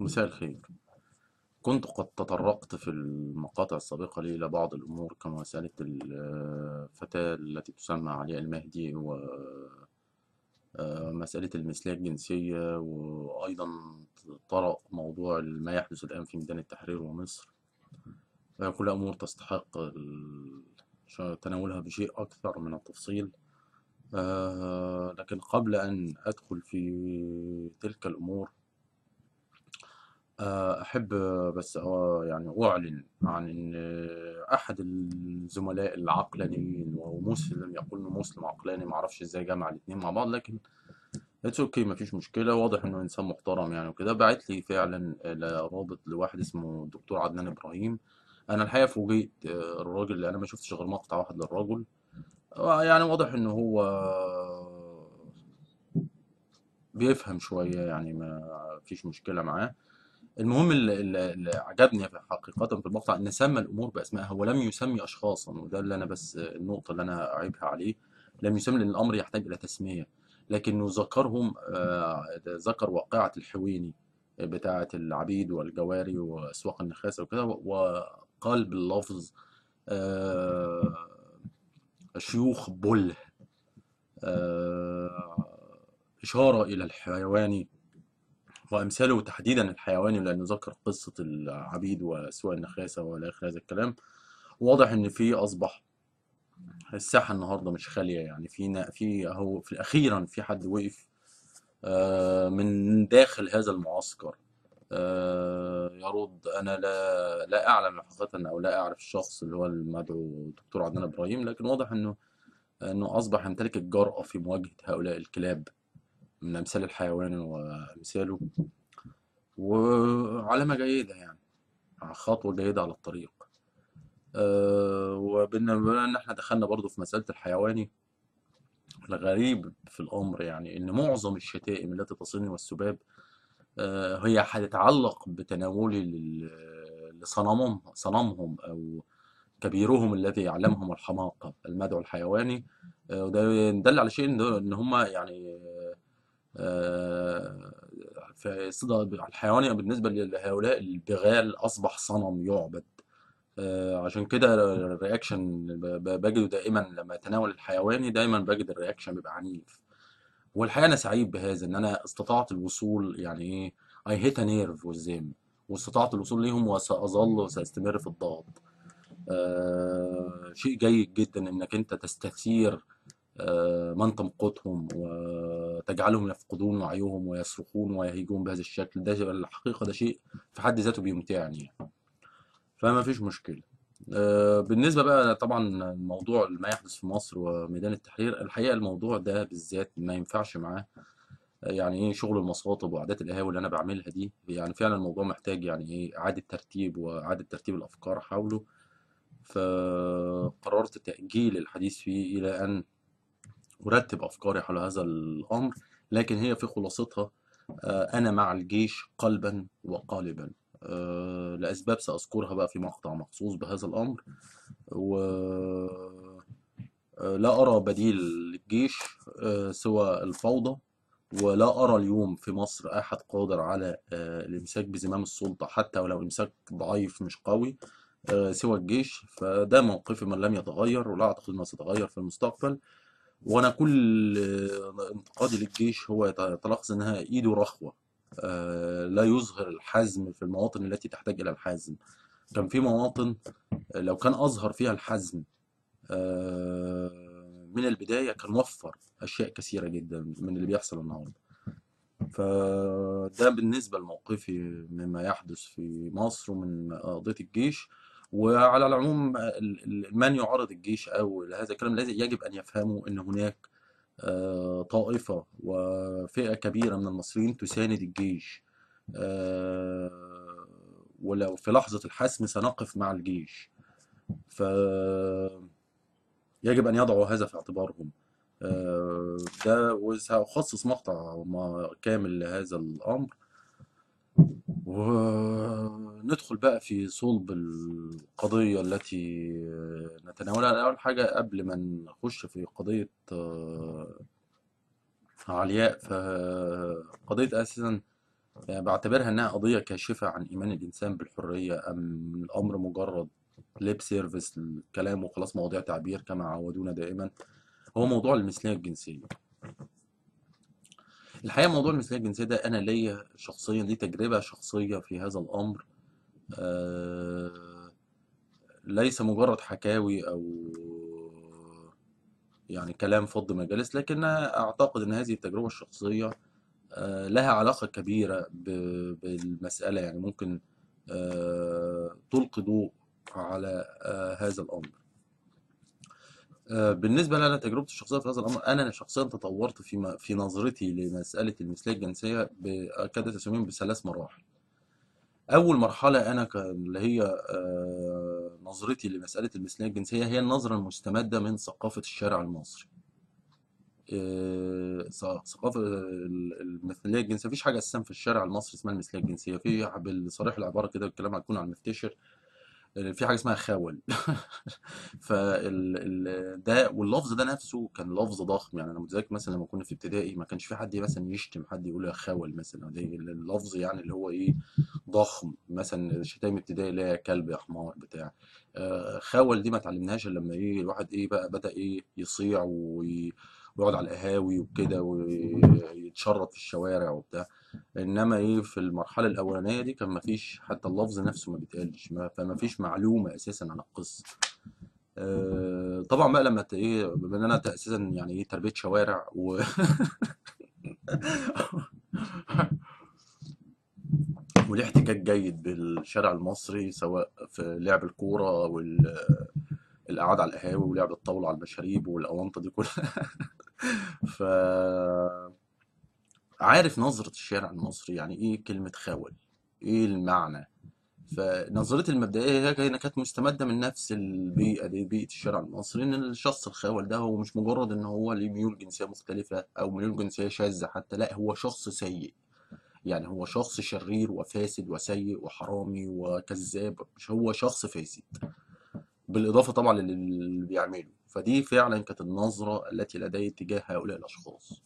مساء الخير. كنت قد تطرقت في المقاطع السابقة لي إلى بعض الأمور كمسألة الفتاة التي تسمى علياء المهدي ومسألة المثلية الجنسية وأيضا طرأ موضوع ما يحدث الآن في ميدان التحرير ومصر. كلها أمور تستحق تناولها بشيء أكثر من التفصيل. آه، لكن قبل أن أدخل في تلك الأمور آه، أحب بس آه، يعني أعلن عن إن أحد الزملاء العقلانيين وهو مسلم يقول إنه مسلم عقلاني معرفش إزاي جمع الاتنين مع بعض لكن it's okay مفيش مشكلة. واضح إنه إنسان محترم يعني وكده. بعت لي فعلا رابط لواحد اسمه الدكتور عدنان إبراهيم. أنا الحقيقة فوجئت آه، الراجل أنا ما شفتش غير مقطع واحد للرجل. آه، يعني واضح إن هو بيفهم شوية يعني ما فيش مشكلة معاه. المهم اللي, عجبني حقيقة في المقطع إن سمى الأمور بأسمائها. ولم يسمي أشخاصا وده اللي أنا بس النقطة اللي أنا أعيبها عليه. لم يسمي لأن الأمر يحتاج إلى تسمية. لكنه ذكرهم آه، ذكر واقعة الحويني بتاعة العبيد والجواري وأسواق النخاسة وكده وقال باللفظ آه، شيوخ بله آه، إشارة إلى الحيواني وأمثاله تحديدا الحيواني لأنه ذكر قصة العبيد وأسواق النخاسة وإلى آخر هذا الكلام واضح إن في أصبح الساحة النهاردة مش خالية يعني في في أهو في أخيرا في حد وقف آه، من داخل هذا المعسكر آه، يرد أنا لا لا أعلم حقيقة أو لا أعرف الشخص اللي هو المدعو دكتور عدنان إبراهيم لكن واضح إنه إنه أصبح يمتلك الجرأة في مواجهة هؤلاء الكلاب. من أمثال الحيوان وأمثاله. وعلامة جيدة يعني خطوة جيدة على الطريق. وبما إن إحنا دخلنا برضو في مسألة الحيواني الغريب في الأمر يعني إن معظم الشتائم التي تصلني والسباب أه هي هتتعلق بتناولي لصنمهم صنمهم أو كبيرهم الذي يعلمهم الحماقة المدعو الحيواني. أه وده يدل على شيء إن هم يعني آه، فصدى الحيواني بالنسبة لهؤلاء البغال أصبح صنم يعبد. آه، عشان كده ال reaction بجده دائما لما اتناول الحيواني دايما بجد ال reaction بيبقى عنيف. والحقيقة أنا سعيد بهذا إن أنا استطعت الوصول يعني إيه a nerve with them واستطعت الوصول ليهم وسأظل وسأستمر في الضغط. آه، شيء جيد جدا إنك أنت تستثير من تمقتهم وتجعلهم يفقدون وعيهم ويصرخون ويهيجون بهذا الشكل. ده الحقيقة ده شيء في حد ذاته بيمتعني يعني. فما فيش مشكلة. آه، بالنسبة بقى طبعا موضوع ما يحدث في مصر وميدان التحرير الحقيقة الموضوع ده بالذات ما ينفعش معاه. يعني إيه شغل المصاطب وعادات القهاوي اللي أنا بعملها دي يعني فعلا الموضوع محتاج يعني إيه إعادة ترتيب وإعادة ترتيب الأفكار حوله. فقررت تأجيل الحديث فيه إلى أن أرتب أفكاري حول هذا الأمر لكن هي في خلاصتها آه، أنا مع الجيش قلبا وقالبا. آه، لأسباب سأذكرها بقى في مقطع مخصوص بهذا الأمر. ولا أرى بديل للجيش آه، سوى الفوضى ولا أرى اليوم في مصر أحد قادر على آه، الإمساك بزمام السلطة حتى ولو إمساك ضعيف مش قوي آه، سوى الجيش. فده موقفي من لم يتغير ولا أعتقد أنه سيتغير في المستقبل. وأنا كل آه، انتقادي للجيش هو يت- يتلخص انها ايده رخوة. آه، لا يظهر الحزم في المواطن التي تحتاج إلى الحزم. كان في مواطن لو كان أظهر فيها الحزم آه، من البداية كان وفر أشياء كثيرة جدا من اللي بيحصل النهارده. فده بالنسبة لموقفي مما يحدث في مصر ومن قضية الجيش. وعلى العموم ال- ال- من يعارض الجيش أو هذا الكلام لازم يجب أن يفهموا أن هناك آه، طائفة وفئة كبيرة من المصريين تساند الجيش آه، ولو في لحظة الحسم سنقف مع الجيش. فيجب أن يضعوا هذا في اعتبارهم. آه، ده وسأخصص مقطع كامل لهذا الأمر. وندخل بقى في صلب القضية التي نتناولها. أول حاجة قبل ما نخش في قضية آه، علياء. فقضية أساسا يعني بعتبرها إنها قضية كاشفة عن إيمان الإنسان بالحرية أم الأمر مجرد ليب سيرفيس الكلام وخلاص مواضيع تعبير كما عودونا دائما. هو موضوع المثلية الجنسية. الحقيقة موضوع المثلية الجنسية ده أنا ليا شخصيا لي تجربة شخصية في هذا الأمر. آه، ليس مجرد حكاوي أو يعني كلام فض مجالس لكن أعتقد أن هذه التجربة الشخصية آه، لها علاقة كبيرة بالمسألة. يعني ممكن آه، تلقي ضوء على آه، هذا الأمر. آه، بالنسبة لنا تجربتي الشخصية في هذا الأمر أنا شخصيا تطورت في في نظرتي لمسألة المثلية الجنسية أكاد أسميهم بثلاث مراحل. أول مرحلة أنا كان اللي هي آه، نظرتي لمسألة المثلية الجنسية هي النظرة المستمدة من ثقافة الشارع المصري. آه، ث- ثقافة ال- المثلية الجنسية مفيش حاجة أساسا في الشارع المصري اسمها المثلية الجنسية. في بالصريح العبارة كده الكلام هيكون على المفتشر. في حاجة اسمها خاول. فال ال- ده واللفظ ده نفسه كان لفظ ضخم. يعني أنا متذكر مثلا لما كنا في ابتدائي ما كانش في حد مثلا يشتم حد يقول يا خاول مثلا. ده اللفظ يعني اللي هو إيه ضخم. مثلا شتايم ابتدائي اللي هي كلب يا حمار بتاع. آه، خاول دي ما اتعلمناش إلا لما إيه الواحد إيه بقى بدأ إيه يصيع وي- ويقعد على القهاوي وكده ويتشرط في الشوارع وبتاع. إنما إيه في المرحلة الأولانية دي كان مفيش حتى اللفظ نفسه ما بيتقالش ما- فما فيش معلومة أساسا عن القصة. آه، طبعا بقى لما إيه بما إن أنا أساسا يعني إيه تربيه شوارع و وليه احتكاك جيد بالشارع المصري سواء في لعب الكورة والقعاد على القهاوي ولعب الطاولة على المشاريب والأونطة دي كلها. ف عارف نظرة الشارع المصري يعني إيه كلمة خول؟ إيه المعنى؟ فنظرتي المبدئية هي كانت مستمدة من نفس البيئة دي بيئة الشارع المصري إن الشخص الخول ده هو مش مجرد إن هو ليه ميول جنسية مختلفة أو ميول جنسية شاذة حتى لأ هو شخص سيء. يعني هو شخص شرير وفاسد وسيء وحرامي وكذاب مش هو شخص فاسد. بالإضافة طبعا للي بيعمله. فدي فعلا كانت النظرة التي لدي تجاه هؤلاء الأشخاص.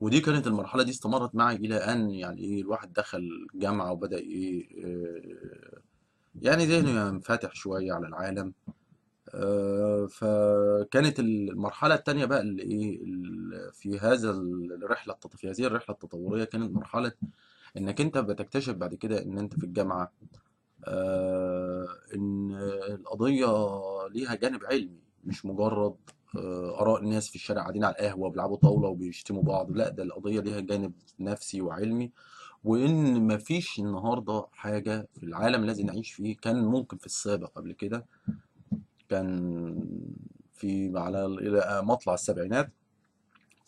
ودي كانت المرحلة دي استمرت معي إلى أن يعني إيه الواحد دخل جامعة وبدأ إيه آه، يعني ذهنه ينفتح شوية على العالم. آه، فكانت المرحلة التانية بقى اللي إيه في هذا الرحلة في هذه الرحلة التطورية كانت مرحلة إنك أنت بتكتشف بعد كده إن أنت في الجامعة آه، إن القضية ليها جانب علمي مش مجرد آه، آراء الناس في الشارع قاعدين على القهوة بيلعبوا طاولة وبيشتموا بعض. لا ده القضية ليها جانب نفسي وعلمي. وإن مفيش النهاردة حاجة في العالم الذي نعيش فيه كان ممكن في السابق قبل كده كان في على إلى مطلع السبعينات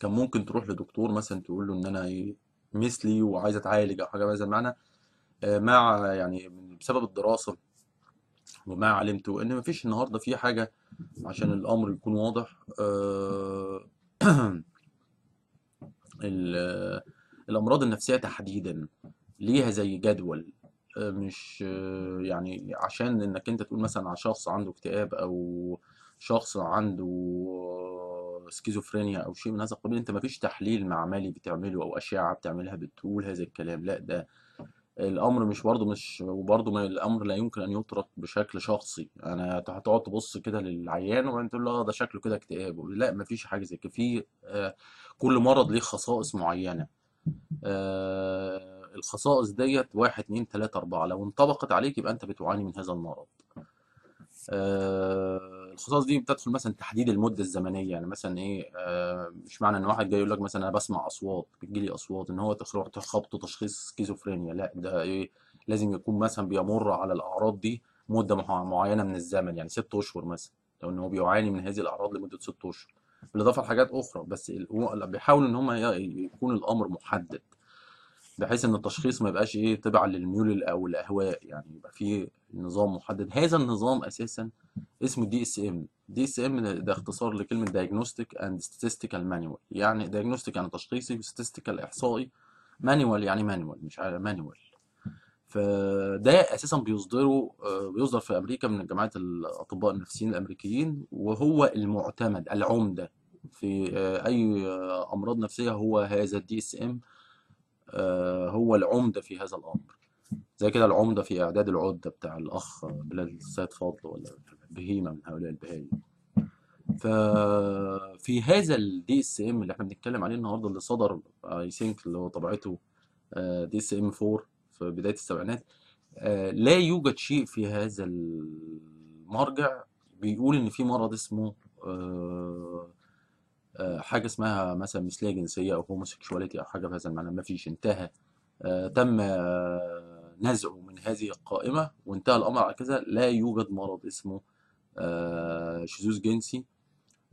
كان ممكن تروح لدكتور مثلا تقول له إن أنا إيه مثلي وعايز أتعالج أو حاجة بهذا المعنى. آه، مع يعني بسبب الدراسة وما علمت ان مفيش النهارده في حاجة عشان الأمر يكون واضح آه، ال- الأمراض النفسية تحديدا ليها زي جدول آه، مش آه، يعني عشان إنك أنت تقول مثلا على شخص عنده اكتئاب أو شخص عنده سكيزوفرينيا أو شيء من هذا القبيل أنت مفيش تحليل معملي بتعمله أو أشعة بتعملها بتقول هذا الكلام لأ ده الأمر مش برضه مش وبرضه ما الأمر لا يمكن أن يترك بشكل شخصي. أنا هتقعد تبص كده للعيان وبعدين تقول له آه ده شكله كده اكتئاب. لا مفيش حاجة زي كده. في آه، كل مرض ليه خصائص معينة. آه، الخصائص ديت واحد اتنين تلاتة أربعة. لو انطبقت عليك يبقى أنت بتعاني من هذا المرض. آه، الخصائص دي بتدخل مثلا تحديد المدة الزمنية. يعني مثلا إيه آه، مش معنى إن واحد جاي يقول لك مثلا أنا بسمع أصوات بتجيلي أصوات إن هو تخبطه تشخيص سكيزوفرينيا. لا ده إيه لازم يكون مثلا بيمر على الأعراض دي مدة مع- معينة من الزمن. يعني ست أشهر مثلا. لو إن هو بيعاني من هذه الأعراض لمدة ست أشهر. بالاضافة لحاجات أخرى. بس بيحاولوا إن هم يكون الأمر محدد. بحيث إن التشخيص ما يبقاش إيه تبع للميول أو الاهواء يعني يبقى فيه نظام محدد. هذا النظام أساسا اسمه دي اس ام دي اس ام ده اختصار لكلمة diagnostic and statistical manual. يعني diagnostic يعني تشخيصي و statistical إحصائي. Manual يعني manual مش عارف manual. فده أساسا بيصدره آه، بيصدر في أمريكا من جامعات الأطباء النفسيين الأمريكيين وهو المعتمد العمدة في آه، أي آه، أمراض نفسية هو هذا ال DSM هو العمدة في هذا الأمر. زي كده العمدة في إعداد العدة بتاع الأخ بلال السيد فاضل ولا بهيمة من هؤلاء البهايم ففي هذا ال DSM اللي إحنا بنتكلم عليه النهارده اللي صدر I think اللي هو طبعته DSM 4 في بداية السبعينات آه، لا يوجد شيء في هذا المرجع بيقول إن في مرض اسمه آه، آه، حاجة اسمها مثلا مثلية جنسية أو هوموسيكشواليتي أو حاجة بهذا المعنى. ما فيش انتهى. تم نزعه من هذه القائمة. وانتهى الأمر على كذا. لا يوجد مرض اسمه شذوذ جنسي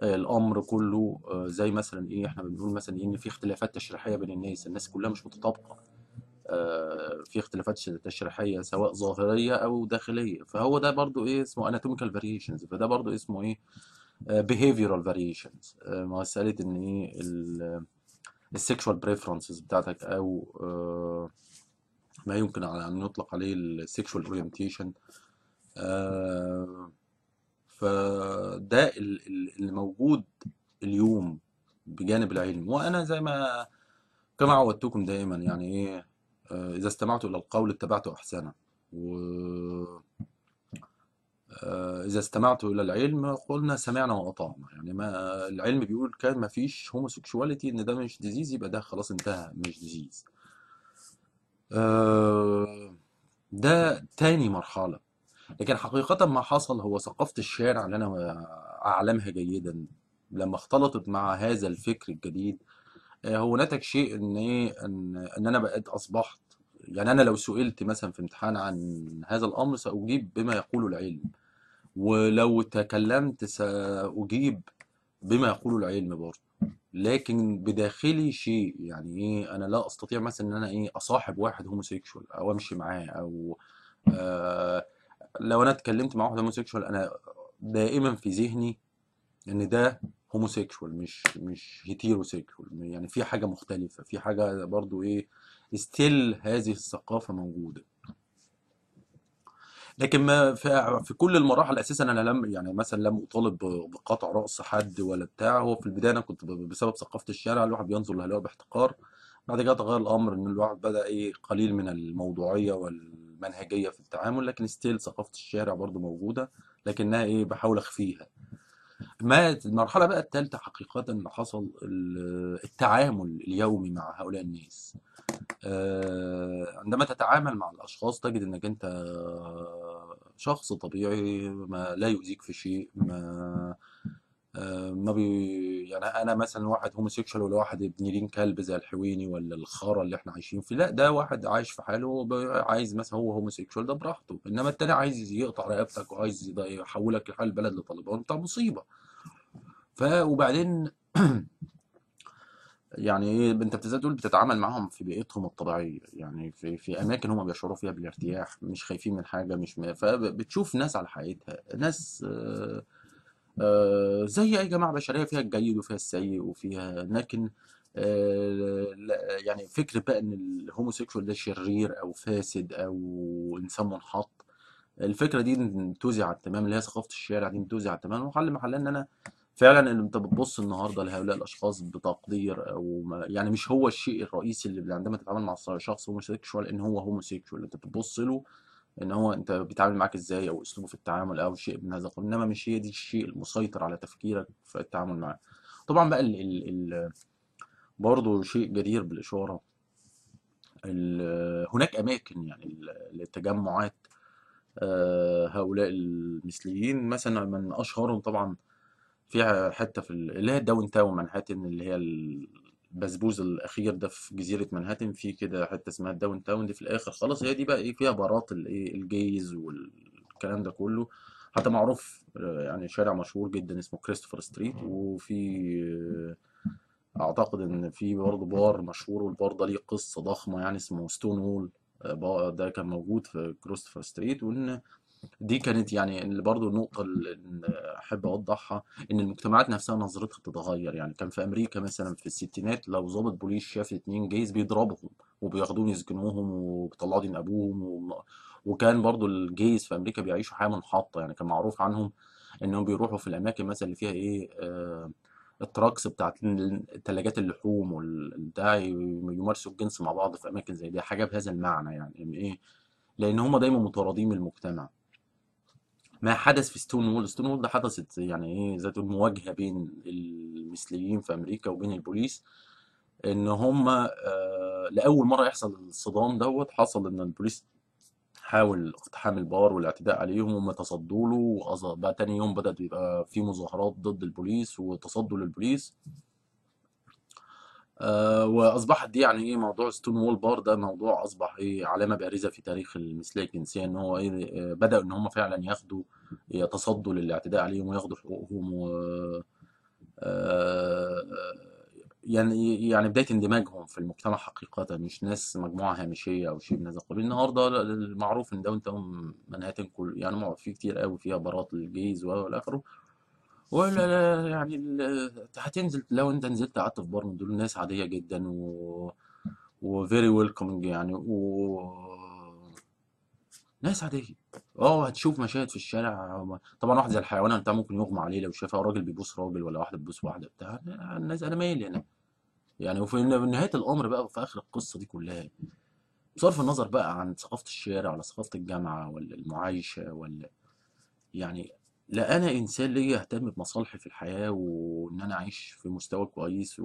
الأمر كله زي مثلا إيه إحنا بنقول مثلا إن في اختلافات تشريحية بين الناس. الناس كلها مش متطابقة. في اختلافات تشريحية سواء ظاهرية أو داخلية. فهو ده برضو إيه اسمه anatomical variations. فده برضو اسمه إيه behavioral variations. مساله إن إيه ال sexual preferences بتاعتك أو ما يمكن أن يطلق عليه ال sexual orientation فده اللي موجود اليوم بجانب العلم. وأنا زي ما كما عودتكم دائما يعني إيه إذا استمعت إلى القول اتبعت احسنه و إذا استمعت إلى العلم قلنا سمعنا وأطعنا. يعني ما العلم بيقول كان ما فيش homosexuality إن ده مش disease يبقى ده خلاص انتهى مش disease ده تاني مرحلة. لكن حقيقة ما حصل هو ثقافة الشارع اللي أنا أعلمها جيدا لما اختلطت مع هذا الفكر الجديد هو نتج شيء إن إيه إن, إن أنا بقيت أصبحت يعني أنا لو سئلت مثلا في امتحان عن هذا الأمر سأجيب بما يقول العلم. ولو تكلمت سأجيب بما يقول العلم برضه. لكن بداخلي شيء يعني إيه أنا لا أستطيع مثلا إن أنا إيه أصاحب واحد homosexual أو أمشي معاه أو آه لو أنا اتكلمت مع واحد homosexual أنا دائما في ذهني إن ده homosexual مش مش heterosexual يعني في حاجة مختلفة في حاجة برضو إيه still هذه الثقافة موجودة. لكن ما في, في كل المراحل أساسا أنا لم يعني مثلا لم أطالب بقطع رأس حد ولا بتاع. هو في البداية أنا كنت بسبب ثقافة الشارع الواحد بينظر لهؤلاء باحتقار. بعد كده تغير الأمر إن الواحد بدأ إيه قليل من الموضوعية والمنهجية في التعامل لكن ستيل ثقافة الشارع برضو موجودة لكنها إيه بحاول أخفيها. ما المرحلة بقى الثالثه حقيقه حصل التعامل اليومي مع هؤلاء الناس. عندما تتعامل مع الأشخاص تجد إنك أنت شخص طبيعي ما لا يؤذيك في شيء ما ما بي يعني أنا مثلا واحد homosexual ولا واحد ابن دين كلب زي الحويني ولا الخرا اللي إحنا عايشين فيه لا ده واحد عايش في حاله عايز مثلا هو homosexual ده براحته إنما التاني عايز يقطع رقبتك وعايز يحولك لحال بلد لطالبان بتاع مصيبة. ف وبعدين يعني إيه أنت بتزاي تقول بتتعامل معاهم في بيئتهم الطبيعية يعني في في أماكن هم بيشعروا فيها بالارتياح مش خايفين من حاجة مش م... فبتشوف ناس على حقيقتها ناس آه آه زي أي جماعة بشرية فيها الجيد وفيها السيء وفيها لكن آه يعني فكره بقى إن الهوموسيكشوال ده شرير أو فاسد أو إنسان منحط الفكرة دي انتزعت تماما اللي هي ثقافة الشارع دي انتزعت تماما وحل محلها إن أنا فعلا إن أنت بتبص النهارده لهؤلاء الأشخاص بتقدير أو ما يعني مش هو الشيء الرئيسي اللي عندما تتعامل مع شخص homosexual إن هو homosexual أنت بتبص له إن هو أنت بيتعامل معاك إزاي أو أسلوبه في التعامل أو شيء من هذا القبيل. إنما مش هي دي الشيء المسيطر على تفكيرك في التعامل معاه. طبعا بقى ال ال ال برضه شيء جدير بالإشارة هناك أماكن يعني للتجمعات هؤلاء المثليين. مثلا من أشهرهم طبعا فيها حتة في اللي هي ال downtown منهاتن اللي هي البسبوز الأخير ده في جزيرة منهاتن في كده حتة اسمها ال downtown دي في الآخر خلاص هي دي بقى إيه فيها بارات الايه ال gays والكلام ده كله. حتى معروف يعني شارع مشهور جدا اسمه Christopher Street وفي أعتقد إن في برضه بار مشهور والبار ده ليه قصة ضخمة يعني اسمه Stonewall ده كان موجود في Christopher Street وإن دي كانت يعني اللي برضو النقطة اللي أحب أوضحها إن المجتمعات نفسها نظرتها بتتغير. يعني كان في أمريكا مثلا في الستينات لو ضابط بوليس شاف اتنين gays بيضربهم وبياخدوهم يسجنوهم وبيطلعوا دين أبوهم و... وكان برضو ال gays في أمريكا بيعيشوا حياة منحطة. يعني كان معروف عنهم إنهم بيروحوا في الأماكن مثلا اللي فيها إيه آه ال trucks بتاعت تلاجات اللحوم والبتاع يمارسوا الجنس مع بعض في أماكن زي دي. حاجة بهذا المعنى يعني إيه لأن هم دايما مطاردين من المجتمع. ما حدث في Stonewall Stonewall ده حدثت يعني إيه ذات المواجهة بين المثليين في أمريكا وبين البوليس إن هم آه لأول مرة يحصل الصدام دوت حصل إن البوليس حاول اقتحام البار والاعتداء عليهم وهم تصدوا له بقى تاني يوم بدأت يبقى في مظاهرات ضد البوليس وتصدوا للبوليس. وأصبحت دي يعني إيه موضوع Stonewall Bar ده موضوع أصبح إيه علامة بارزة في تاريخ المثليه الجنسيه إن هو إيه آه، بدأوا إن هم فعلا ياخدوا يتصدوا للاعتداء عليهم وياخدوا حقوقهم و آه، يعني يعني بداية اندماجهم في المجتمع حقيقة مش ناس مجموعة هامشية أو شيء من هذا القبيل. النهارده المعروف إن downtown منهاتن كل يعني في كتير قوي فيها بارات لل gays والى اخره ولا لا يعني هتنزل لو انت نزلت قعدت في بار من دول ناس عادية جدا و وفيري ويلكمنج يعني و ناس عادية. آه هتشوف مشاهد في الشارع. طبعا واحد زي الحيوان انت ممكن يغمى عليه لو شافها راجل بيبوس راجل ولا واحدة بتبوس واحدة بتاع. الناس أنا مالي أنا يعني وفي نهاية الأمر بقى في آخر القصة دي كلها بصرف النظر بقى عن ثقافة الشارع ولا ثقافة الجامعة ولا المعايشة ولا يعني لا أنا إنسان ليا اهتم بمصالحي في الحياة وإن أنا أعيش في مستوى كويس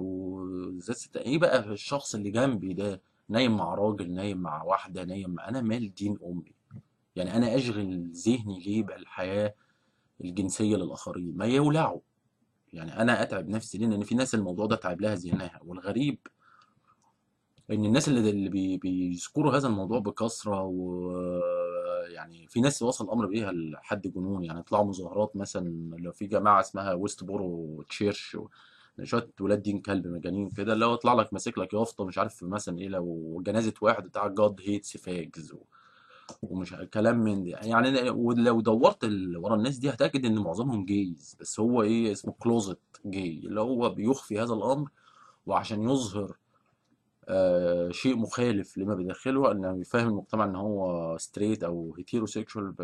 ست- إيه بقى الشخص اللي جنبي ده نايم مع راجل نايم مع واحدة نايم أنا مال دين أمي. يعني أنا أشغل ذهني ليه بالحياة الجنسية للآخرين؟ ما يولعوا. يعني أنا أتعب نفسي ليه؟ لأن في ناس الموضوع ده تعب لها ذهنها. والغريب إن الناس اللي اللي بي بيذكروا هذا الموضوع بكثرة ويعني في ناس وصل الأمر بيها لحد جنون يعني يطلعوا مظاهرات مثلا لو في جماعة اسمها Westboro Church و- شوية ولاد دين كلب مجانين كده اللي هو يطلع لك ماسك لك يافطة مش عارف مثلا إيه لو جنازة واحد بتاع God hates fags ومش كلام من دي يعني ولو دورت ورا الناس دي هتأكد إن معظمهم gays بس هو إيه اسمه closet gay اللي هو بيخفي هذا الأمر وعشان يظهر شيء مخالف لما بداخله إنه يفهم المجتمع إن هو straight أو heterosexual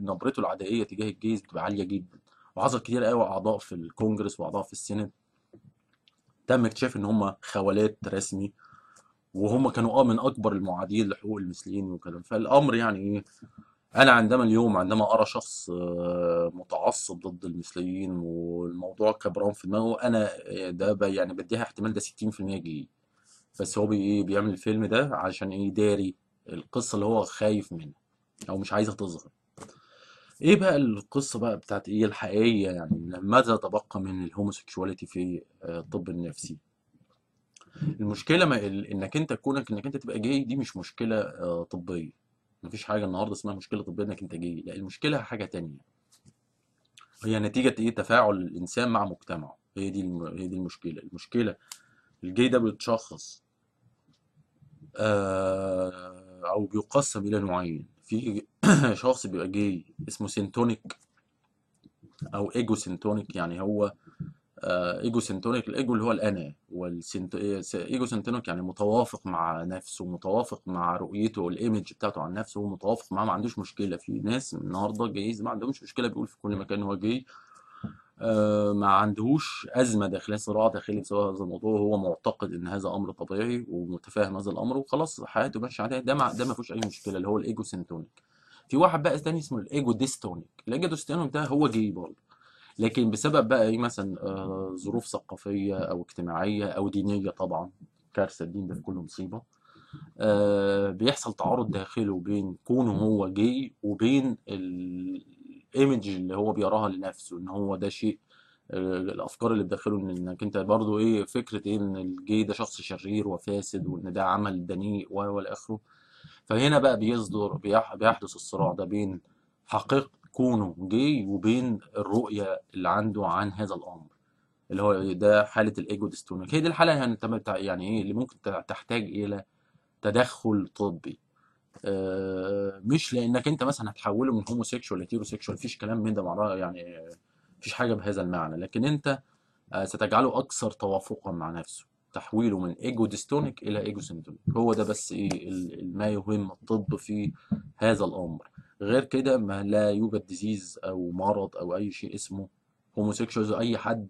نبرته العدائية تجاه ال gays بتبقى عالية جدا. وحصل كتير قوي أعضاء في الكونجرس وأعضاء في ال Senate تم اكتشاف إن هم خوالات رسمي وهم كانوا آه من أكبر المعادين لحقوق المثليين وكده فالأمر يعني إيه؟ أنا عندما اليوم عندما أرى شخص آه، متعصب ضد المثليين والموضوع كبران في دماغه أنا آه، ده يعني بديها احتمال ده 60% جاي بس هو بي إيه بيعمل الفيلم ده عشان إيه يداري القصة اللي هو خايف منها أو مش عايزها تظهر. إيه بقى القصة بقى بتاعت إيه الحقيقية يعني؟ ماذا تبقى من ال homosexuality في آه، الطب النفسي؟ المشكلة ما إنك أنت كونك إنك أنت تبقى جاي دي مش مشكلة آه، طبية. مفيش حاجة النهارده اسمها مشكلة طبية إنك أنت جاي لا المشكلة حاجة تانية. هي نتيجة إيه؟ تفاعل الإنسان مع مجتمعه. هي دي. هي دي المشكلة. المشكلة الجاي ده بيتشخص آه، أو بيقسم إلى نوعين. في شخص بيبقى جاي اسمه syntonic أو ego syntonic يعني هو آه، ego syntonic ال ego اللي هو الأنا وال syn ego syntonic يعني متوافق مع نفسه متوافق مع رؤيته وال image بتاعته عن نفسه متوافق معاه ما عندوش مشكلة. في ناس النهارده gays ما عندهمش مشكلة بيقول في كل مكان هو جاي ما عندهوش أزمة داخلية صراع داخلي بسبب هذا الموضوع هو معتقد إن هذا أمر طبيعي ومتفاهم هذا الأمر وخلاص حياته ماشيه عليها ده ما ده ما فيهوش أي مشكلة اللي هو ال ego syntonic في واحد بقى تاني اسمه ال ego dystonic ال ego dystonic ده هو gay برضه لكن بسبب بقى إيه مثلا آه، ظروف ثقافية أو اجتماعية أو دينية طبعا كارثة الدين ده في كل مصيبة آه، بيحصل تعارض داخله بين كونه هو جاي وبين ال image اللي هو بيراها لنفسه إن هو ده شيء آه، الأفكار اللي بداخله إن إنك أنت برضو إيه فكرة إيه إن الجي ده شخص شرير وفاسد وإن ده عمل دنيء والى اخره فهنا بقى بيصدر بيح- بيحدث الصراع ده بين حقيقة كونه جاي وبين الرؤية اللي عنده عن هذا الأمر. اللي هو ده حالة ال ego dystonic. هي دي الحالة يعني يعني إيه اللي ممكن تحتاج إلى تدخل طبي. مش لأنك أنت مثلا هتحوله من homosexual ل heterosexual مفيش كلام من ده معناه يعني آه، مفيش حاجة بهذا المعنى. لكن أنت آه، ستجعله أكثر توافقا مع نفسه تحويله من ego dystonic إلى ego syntonic هو ده بس إيه ما يهم الطب في هذا الأمر. غير كده ما لا يوجد disease أو مرض أو أي شيء اسمه homosexual أي حد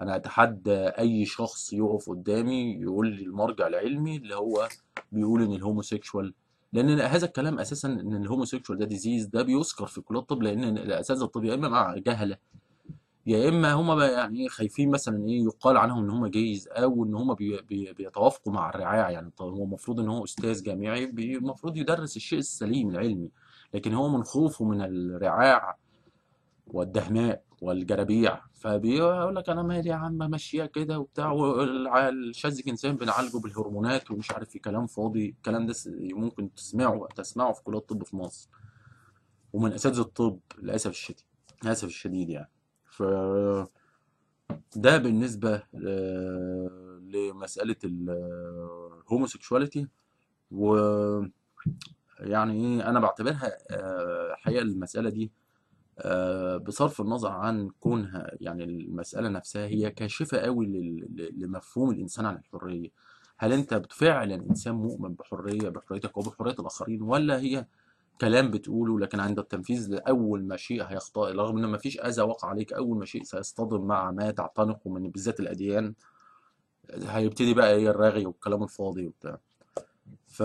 أنا أتحدى أي شخص يقف قدامي يقول لي المرجع العلمي اللي هو بيقول إن ال homosexual لأن هذا الكلام أساسا إن ال homosexual ده disease ده بيذكر في كليات الطب لأن الأساتذة الطب يا إما مع جهلة يا إما هما يعني خايفين مثلا إيه يقال عنهم إن هما gays أو إن هما بي بي بيتوافقوا مع الرعاع يعني هو المفروض إن هو أستاذ جامعي المفروض يدرس الشيء السليم العلمي لكن هو من خوفه من الرعاع والدهماء. والجرابيع. فبيقول لك أنا مالي يا عم ماشية كده وبتاع والشاذ إنسان بنعالجه بالهرمونات ومش عارف في كلام فاضي. الكلام ده ممكن تسمعه تسمعه في كليات الطب في مصر. ومن أساتذة الطب للأسف الشديد للأسف الشديد يعني. ف ده بالنسبة آه، لمسألة الهوموسيكشواليتي و يعني إيه أنا بعتبرها آه، حقيقة المسألة دي آه، بصرف النظر عن كونها يعني المسألة نفسها هي كاشفة قوي لمفهوم الإنسان عن الحرية. هل أنت فعلا إنسان مؤمن بحرية بحريتك وبحرية الآخرين ولا هي كلام بتقوله لكن عند التنفيذ أول ما شيء هيخطئ رغم إن ما فيش أذى وقع عليك أول ما شيء سيصطدم مع ما تعتنقه من بالذات الأديان هيبتدي بقى إيه الرغي والكلام الفاضي وبتاع. ف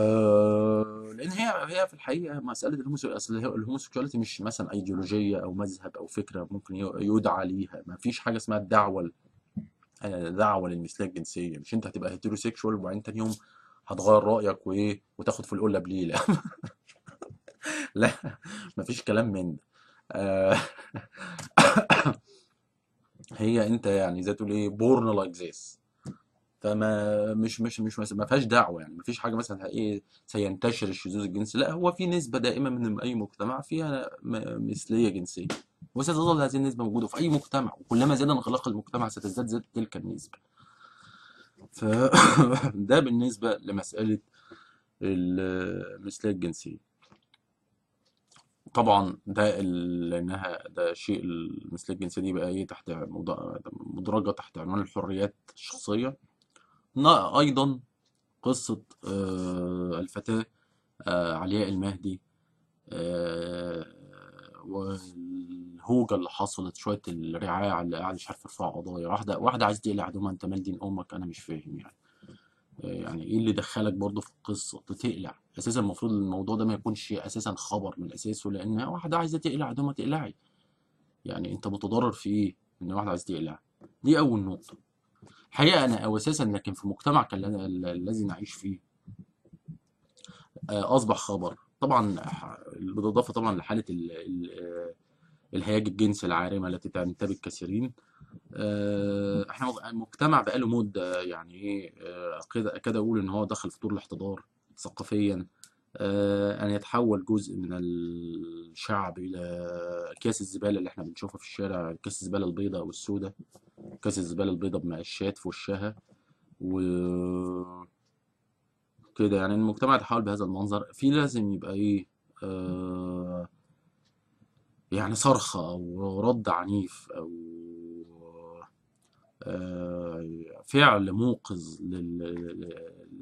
لأن هي هي في الحقيقة مسألة ال homosexuality مش مثلا أيديولوجية أو مذهب أو فكرة ممكن يدعى ليها ما فيش حاجة اسمها الدعوة دعوة للمثليه الجنسية. مش أنت هتبقى heterosexual وبعدين تاني يوم هتغير رأيك وايه وتاخد في القله بليلة. لا مفيش كلام من ده. آه، هي أنت يعني زي تقول إيه born like this فما مش مش مش ما فيهاش دعوة يعني ما فيش حاجة مثلا إيه سينتشر الشذوذ الجنسي لا هو في نسبة دائمه من أي مجتمع فيها مثلية جنسية. وستظل هذه النسبة موجودة في أي مجتمع وكلما زاد انغلاق المجتمع ستزداد زاد تلك النسبة. فده بالنسبة لمسألة المثلية الجنسية. طبعا ده لأنها ده شيء المثلية الجنسية دي بقى إيه تحت مد- مدرجة تحت عنوان الحريات الشخصية. أيضا قصة آه، الفتاة آه، علياء المهدي آه، والهوجة اللي حصلت شوية الرعاع اللي قاعد مش عارف يرفع قضايا. واحدة واحدة عايز تقلع هدومها أنت مال دين أمك؟ أنا مش فاهم يعني. يعني إيه اللي دخلك برضه في القصة؟ تقلع. أساسا المفروض الموضوع ده ما يكونش أساسا خبر من أساسه لأن واحدة عايزة تقلع هدومها تقلعي يعني أنت متضرر في إيه؟ إن واحدة عايزة تقلع. دي أول نقطة. الحقيقة أنا أو أساسا لكن في مجتمع الذي نعيش فيه. آه، أصبح خبر. طبعا بالإضافة طبعا لحالة ال- ال- آه، الهياج الجنسي العارمة التي تنتابه كثيرين آه، إحنا مج- مجتمع بقاله مده يعني إيه كده أقول إن هو دخل في طور الاحتضار ثقافيا. أن يتحول جزء من الشعب إلى اكياس الزبالة اللي إحنا بنشوفها في الشارع اكياس الزبالة البيضاء والسوداء. اكياس الزبالة البيضاء بمقشات في وشها و كده يعني المجتمع يتحول بهذا المنظر. في لازم يبقى إيه آه يعني صرخة أو رد عنيف أو آه فعل موقظ لل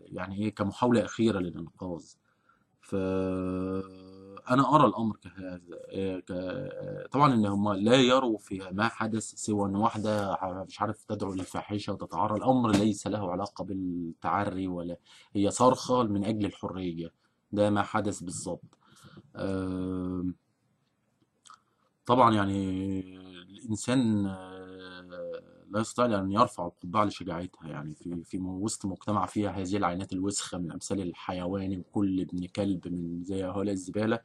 يعني إيه كمحاولة أخيرة للإنقاذ. فأنا أرى الأمر كهذا ك- طبعا إن هم لا يروا في ما حدث سوى إن واحدة مش عارف تدعو للفاحشة وتتعرى الأمر ليس له علاقة بالتعري ولا هي صرخة من أجل الحرية. ده ما حدث بالظبط طبعا يعني الإنسان لا يستطيع أن يرفع القبعة لشجاعتها يعني في في وسط مجتمع فيها هذه العينات الوسخة من أمثال الحيوان وكل ابن كلب من زي هؤلاء الزبالة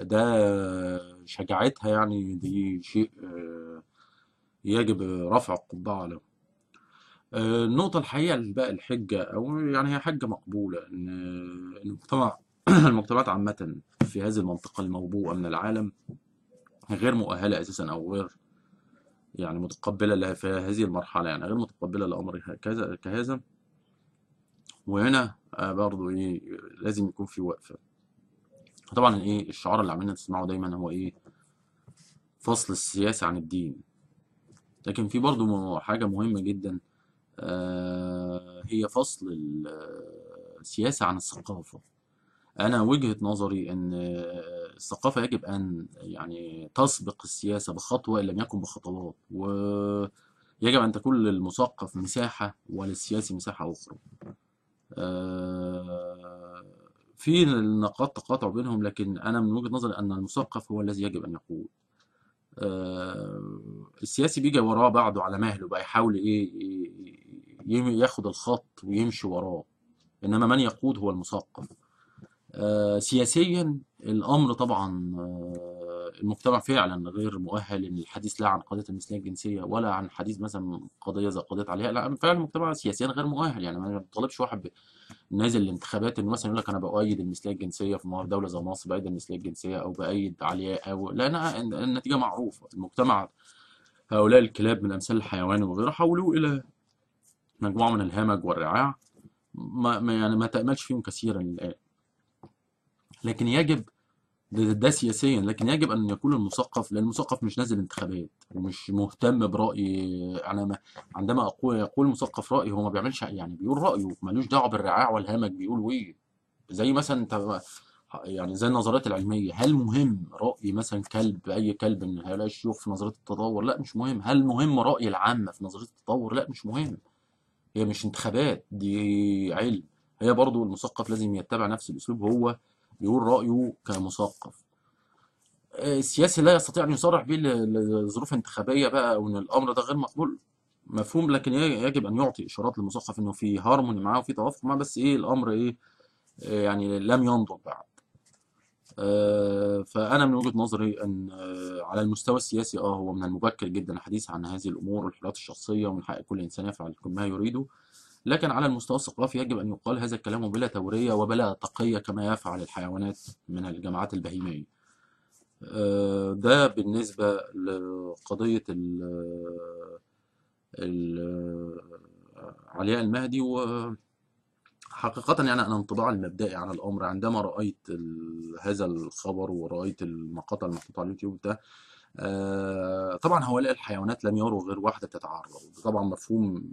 ده شجاعتها يعني دي شيء آه، يجب رفع القبعة له. آه، النقطة الحقيقة بقى الحجة أو يعني هي حجة مقبولة إن المجتمع المجتمعات عامة في هذه المنطقة الموبوءة من العالم غير مؤهلة أساسا أو غير يعني متقبلة لها في هذه المرحلة يعني غير متقبلة لأمر كذا كهذا. وهنا آه، برضو إيه لازم يكون في وقفة. طبعا إيه الشعار اللي عمالين نسمعه دايما هو إيه فصل السياسة عن الدين. لكن في برضو حاجة مهمة جدا آه، هي فصل ال- السياسة عن الثقافة. أنا وجهة نظري إن الثقافة يجب أن يعني تسبق السياسة بخطوة إن لم يكن بخطوات يجب أن تكون للمثقف مساحة وللسياسي مساحة أخرى. آه، في نقاط تقاطع بينهم لكن أنا من وجهة نظري أن المثقف هو الذي يجب أن يقود آه، السياسي بيجي وراه بعده على مهله بقى يحاول إيه ياخد الخط ويمشي وراه. إنما من يقود هو المثقف. سياسيا الأمر طبعا آه، المجتمع فعلا غير مؤهل للحديث لا عن قضية المثلية الجنسية ولا عن حديث مثلا قضية زي قضية عليها لا فعلا المجتمع سياسيا غير مؤهل. يعني ما بطالبش واحد نازل الانتخابات إنه مثلا يقول لك أنا بؤيد المثلية الجنسية في دولة زي مصر بأيد المثلية الجنسية أو بأيد علياء أو لا أنا النتيجة معروفة. المجتمع هؤلاء الكلاب من أمثال الحيوان وغيره حولوه إلى مجموعة من الهمج والرعاع. ما يعني ما تأملش فيهم كثيرا الآن. لكن يجب ده, ده سياسيا لكن يجب أن يكون المثقف لأن المثقف مش نازل انتخابات ومش مهتم برأي أنا ما عندما أقول يقول مثقف راي هو ما بيعملش يعني بيقول رأيه ملوش دعوة بالرعاع والهمج بيقول إيه زي مثلا انت يعني زي النظريات العلمية هل مهم رأي مثلا كلب أي كلب من هؤلاء الشيوخ في نظرية التطور؟ لا مش مهم. هل مهم رأي العامة في نظرية التطور؟ لا مش مهم. هي مش انتخابات دي علم. هي برضو المثقف لازم يتبع نفس الأسلوب هو بيقول رأيه كمثقف. السياسي لا يستطيع أن يصرح به لظروف انتخابية بقى أو ان الأمر ده غير مقبول. مفهوم لكن يجب أن يعطي إشارات للمثقف إنه في هارموني معاه وفي توافق معاه بس إيه الأمر إيه آه، يعني لم ينضج بعد. آه، فأنا من وجهة نظري آه، على المستوى السياسي آه هو من المبكر جدا الحديث عن هذه الأمور والحريات الشخصية ومن حق كل إنسان يفعل ما يريده. لكن على المستوى الثقافي يجب أن يقال هذا الكلام بلا تورية وبلا تقية كما يفعل الحيوانات من الجماعات البهيمية. آه، ده بالنسبة لقضية علياء المهدي وحقيقة يعني أنا انطباعي المبدئي عن الأمر عندما رأيت هذا الخبر ورأيت المقاطع المحطوطة على اليوتيوب ده آه، طبعا هؤلاء الحيوانات لم يروا غير واحدة تتعرض. طبعا مفهوم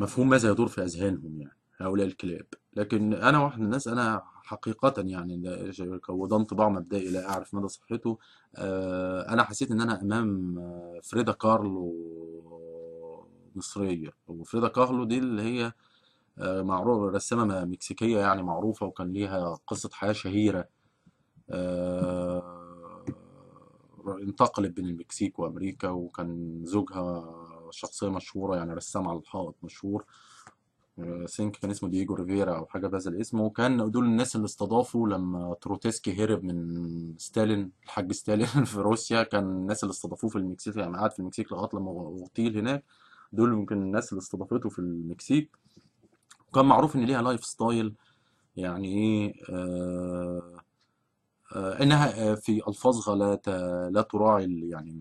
مفهوم ماذا يدور في أذهانهم يعني هؤلاء الكلاب. لكن أنا واحد من الناس أنا حقيقة يعني ده- وده انطباع مبدئي لا أعرف مدى صحته. آه، أنا حسيت إن أنا أمام فريدا كارلو مصرية وفريدا كارلو دي اللي هي آه، معروفة رسامة مكسيكية يعني معروفة وكان ليها قصة حياة شهيرة. آه، انتقلت بين المكسيك وأمريكا وكان زوجها شخصية مشهورة يعني رسام على الحائط مشهور think كان اسمه دييجو ريفيرا أو حاجة بهذا الاسم. وكان دول الناس اللي استضافوا لما تروتسكي هرب من ستالين الحاج ستالين في روسيا. كان الناس اللي استضافوه في المكسيك يعني قعد في المكسيك لغاية لما اغتيل هناك. دول ممكن الناس اللي استضافته في المكسيك. وكان معروف إن ليها lifestyle يعني إيه آه آه إنها آه، في الفاظها لا لا تراعي يعني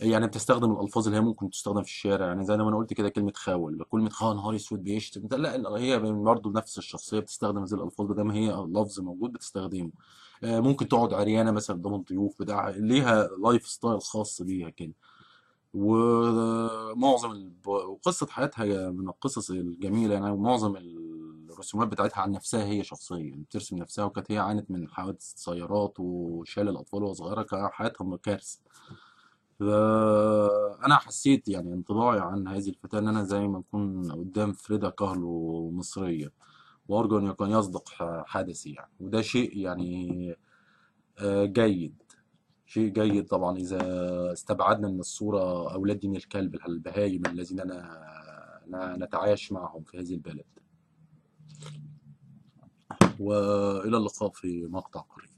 يعني بتستخدم الألفاظ اللي هي ممكن تستخدم في الشارع. يعني زي ما أنا قلت كده كلمة خول. كلمة خول نهار أسود بيشتم لا هي برضه نفس الشخصية بتستخدم هذه الألفاظ ما هي لفظ موجود بتستخدمه. آه، ممكن تقعد عريانة مثلا قدام الضيوف بتاع ليها lifestyle خاص بيها كده. ومعظم الب... وقصة حياتها من القصص الجميلة يعني معظم الرسومات بتاعتها عن نفسها هي شخصيا بترسم نفسها وكانت هي عانت من حوادث سيارات وشال الأطفال وهي صغيرة كان حياتها كارثة. فأنا حسيت يعني انطباعي عن هذه الفتاة إن أنا زي ما أكون قدام فريدا كاهلو مصرية وأرجو أن يكون يصدق حدثي يعني. وده شيء يعني آه، جيد. شيء جيد طبعا إذا استبعدنا من الصورة أولاد دين الكلب البهايم الذين ن- نتعايش معهم في هذه البلد. وإلى اللقاء في مقطع قريب.